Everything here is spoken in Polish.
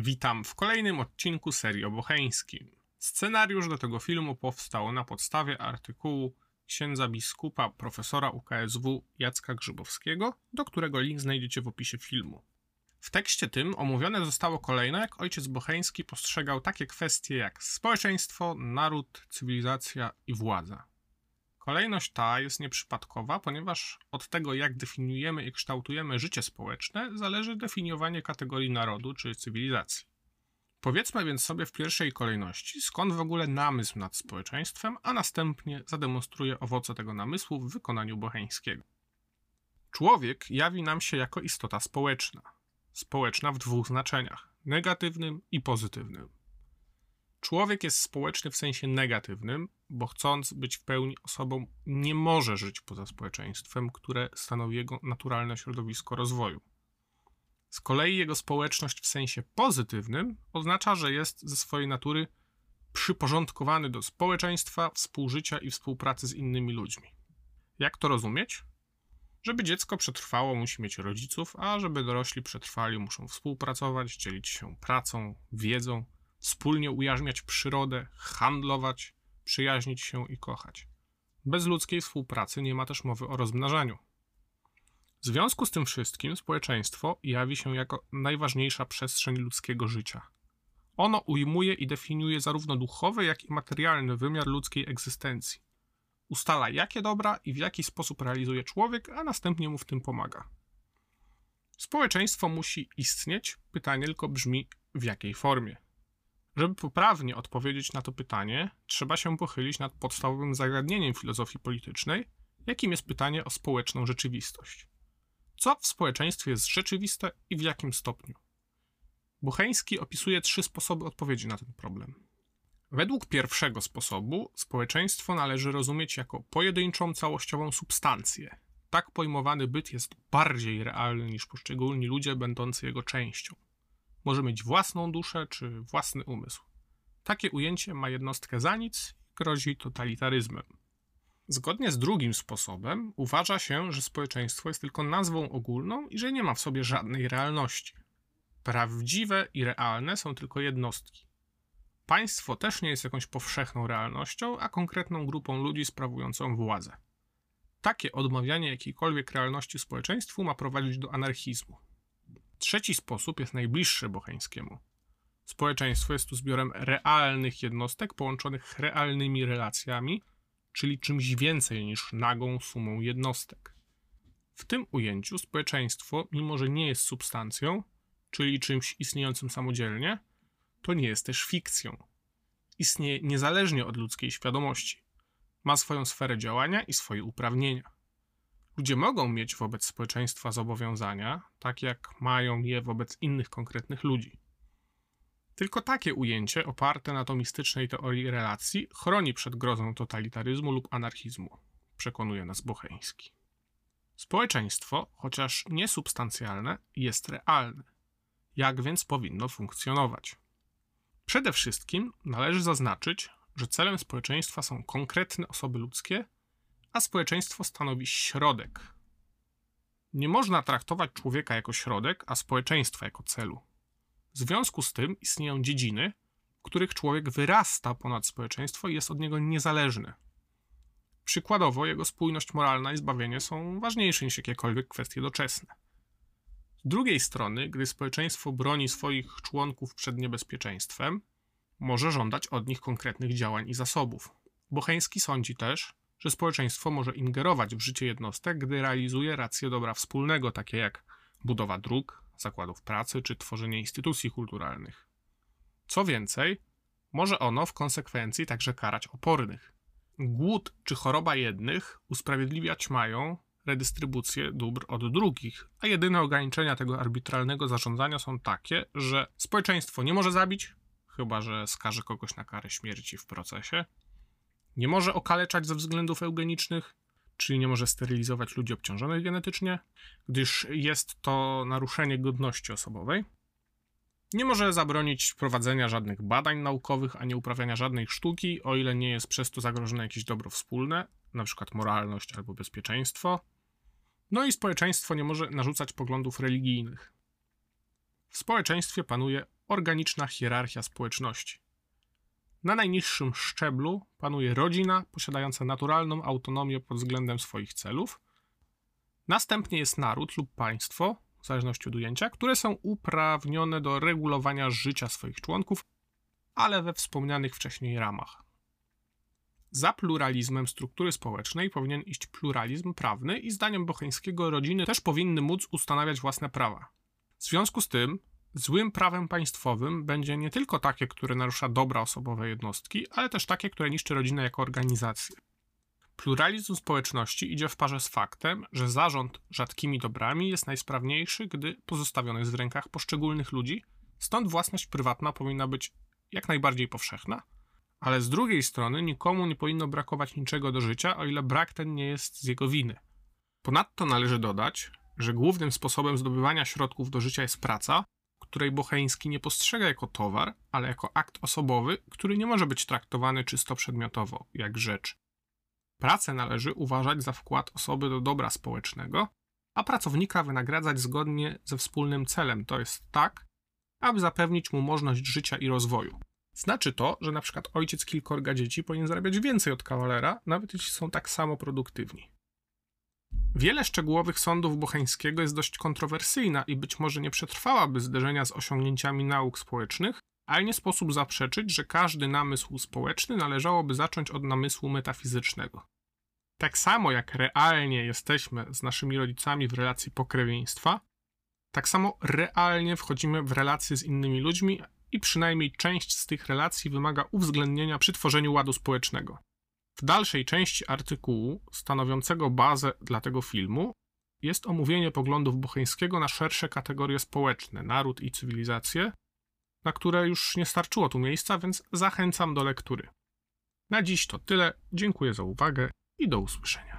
Witam w kolejnym odcinku serii o Bocheńskim. Scenariusz do tego filmu powstał na podstawie artykułu księdza biskupa profesora UKSW Jacka Grzybowskiego, do którego link znajdziecie w opisie filmu. W tekście tym omówione zostało kolejno, jak ojciec Bocheński postrzegał takie kwestie jak społeczeństwo, naród, cywilizacja i władza. Kolejność ta jest nieprzypadkowa, ponieważ od tego, jak definiujemy i kształtujemy życie społeczne, zależy definiowanie kategorii narodu czy cywilizacji. Powiedzmy więc sobie w pierwszej kolejności, skąd w ogóle namysł nad społeczeństwem, a następnie zademonstruję owoce tego namysłu w wykonaniu Bocheńskiego. Człowiek jawi nam się jako istota społeczna. Społeczna w dwóch znaczeniach negatywnym i pozytywnym. Człowiek jest społeczny w sensie negatywnym, bo chcąc być w pełni osobą, nie może żyć poza społeczeństwem, które stanowi jego naturalne środowisko rozwoju. Z kolei jego społeczność w sensie pozytywnym oznacza, że jest ze swojej natury przyporządkowany do społeczeństwa, współżycia i współpracy z innymi ludźmi. Jak to rozumieć? Żeby dziecko przetrwało, musi mieć rodziców, a żeby dorośli przetrwali, muszą współpracować, dzielić się pracą, wiedzą, wspólnie ujarzmiać przyrodę, handlować, przyjaźnić się i kochać. Bez ludzkiej współpracy nie ma też mowy o rozmnażaniu. W związku z tym wszystkim społeczeństwo jawi się jako najważniejsza przestrzeń ludzkiego życia. Ono ujmuje i definiuje zarówno duchowy, jak i materialny wymiar ludzkiej egzystencji. Ustala, jakie dobra i w jaki sposób realizuje człowiek, a następnie mu w tym pomaga. Społeczeństwo musi istnieć, pytanie tylko brzmi w jakiej formie. Żeby poprawnie odpowiedzieć na to pytanie, trzeba się pochylić nad podstawowym zagadnieniem filozofii politycznej, jakim jest pytanie o społeczną rzeczywistość. Co w społeczeństwie jest rzeczywiste i w jakim stopniu? Bucheński opisuje trzy sposoby odpowiedzi na ten problem. Według pierwszego sposobu społeczeństwo należy rozumieć jako pojedynczą, całościową substancję. Tak pojmowany byt jest bardziej realny niż poszczególni ludzie będący jego częścią. Może mieć własną duszę czy własny umysł. Takie ujęcie ma jednostkę za nic i grozi totalitaryzmem. Zgodnie z drugim sposobem uważa się, że społeczeństwo jest tylko nazwą ogólną i że nie ma w sobie żadnej realności. Prawdziwe i realne są tylko jednostki. Państwo też nie jest jakąś powszechną realnością, a konkretną grupą ludzi sprawującą władzę. Takie odmawianie jakiejkolwiek realności społeczeństwu ma prowadzić do anarchizmu. Trzeci sposób jest najbliższy bocheńskiemu. Społeczeństwo jest tu zbiorem realnych jednostek połączonych realnymi relacjami, czyli czymś więcej niż nagą sumą jednostek. W tym ujęciu społeczeństwo, mimo że nie jest substancją, czyli czymś istniejącym samodzielnie, to nie jest też fikcją. Istnieje niezależnie od ludzkiej świadomości. Ma swoją sferę działania i swoje uprawnienia. Ludzie mogą mieć wobec społeczeństwa zobowiązania, tak jak mają je wobec innych konkretnych ludzi. Tylko takie ujęcie, oparte na tomistycznej teorii relacji, chroni przed grozą totalitaryzmu lub anarchizmu, przekonuje nas Bocheński. Społeczeństwo, chociaż niesubstancjalne, jest realne. Jak więc powinno funkcjonować? Przede wszystkim należy zaznaczyć, że celem społeczeństwa są konkretne osoby ludzkie, a społeczeństwo stanowi środek. Nie można traktować człowieka jako środek, a społeczeństwa jako celu. W związku z tym istnieją dziedziny, w których człowiek wyrasta ponad społeczeństwo i jest od niego niezależny. Przykładowo, jego spójność moralna i zbawienie są ważniejsze niż jakiekolwiek kwestie doczesne. Z drugiej strony, gdy społeczeństwo broni swoich członków przed niebezpieczeństwem, może żądać od nich konkretnych działań i zasobów. Bocheński sądzi też, że społeczeństwo może ingerować w życie jednostek, gdy realizuje racje dobra wspólnego, takie jak budowa dróg, zakładów pracy czy tworzenie instytucji kulturalnych. Co więcej, może ono w konsekwencji także karać opornych. Głód czy choroba jednych usprawiedliwiać mają redystrybucję dóbr od drugich, a jedyne ograniczenia tego arbitralnego zarządzania są takie, że społeczeństwo nie może zabić, chyba że skaże kogoś na karę śmierci w procesie, nie może okaleczać ze względów eugenicznych, czyli nie może sterylizować ludzi obciążonych genetycznie, gdyż jest to naruszenie godności osobowej. Nie może zabronić prowadzenia żadnych badań naukowych ani uprawiania żadnej sztuki, o ile nie jest przez to zagrożone jakieś dobro wspólne, np. moralność albo bezpieczeństwo. No i społeczeństwo nie może narzucać poglądów religijnych. W społeczeństwie panuje organiczna hierarchia społeczności. Na najniższym szczeblu panuje rodzina posiadająca naturalną autonomię pod względem swoich celów. Następnie jest naród lub państwo, w zależności od ujęcia, które są uprawnione do regulowania życia swoich członków, ale we wspomnianych wcześniej ramach. Za pluralizmem struktury społecznej powinien iść pluralizm prawny i zdaniem Bocheńskiego rodziny też powinny móc ustanawiać własne prawa. W związku z tym złym prawem państwowym będzie nie tylko takie, które narusza dobra osobowe jednostki, ale też takie, które niszczy rodzinę jako organizację. Pluralizm społeczności idzie w parze z faktem, że zarząd rzadkimi dobrami jest najsprawniejszy, gdy pozostawiony jest w rękach poszczególnych ludzi, stąd własność prywatna powinna być jak najbardziej powszechna, ale z drugiej strony nikomu nie powinno brakować niczego do życia, o ile brak ten nie jest z jego winy. Ponadto należy dodać, że głównym sposobem zdobywania środków do życia jest praca, której Bocheński nie postrzega jako towar, ale jako akt osobowy, który nie może być traktowany czysto przedmiotowo, jak rzecz. Pracę należy uważać za wkład osoby do dobra społecznego, a pracownika wynagradzać zgodnie ze wspólnym celem, to jest tak, aby zapewnić mu możliwość życia i rozwoju. Znaczy to, że na przykład ojciec kilkorga dzieci powinien zarabiać więcej od kawalera, nawet jeśli są tak samo produktywni. Wiele szczegółowych sądów Bocheńskiego jest dość kontrowersyjna i być może nie przetrwałaby zderzenia z osiągnięciami nauk społecznych, ale nie sposób zaprzeczyć, że każdy namysł społeczny należałoby zacząć od namysłu metafizycznego. Tak samo jak realnie jesteśmy z naszymi rodzicami w relacji pokrewieństwa, tak samo realnie wchodzimy w relacje z innymi ludźmi i przynajmniej część z tych relacji wymaga uwzględnienia przy tworzeniu ładu społecznego. W dalszej części artykułu, stanowiącego bazę dla tego filmu, jest omówienie poglądów Bocheńskiego na szersze kategorie społeczne, naród i cywilizację, na które już nie starczyło tu miejsca, więc zachęcam do lektury. Na dziś to tyle. Dziękuję za uwagę i do usłyszenia.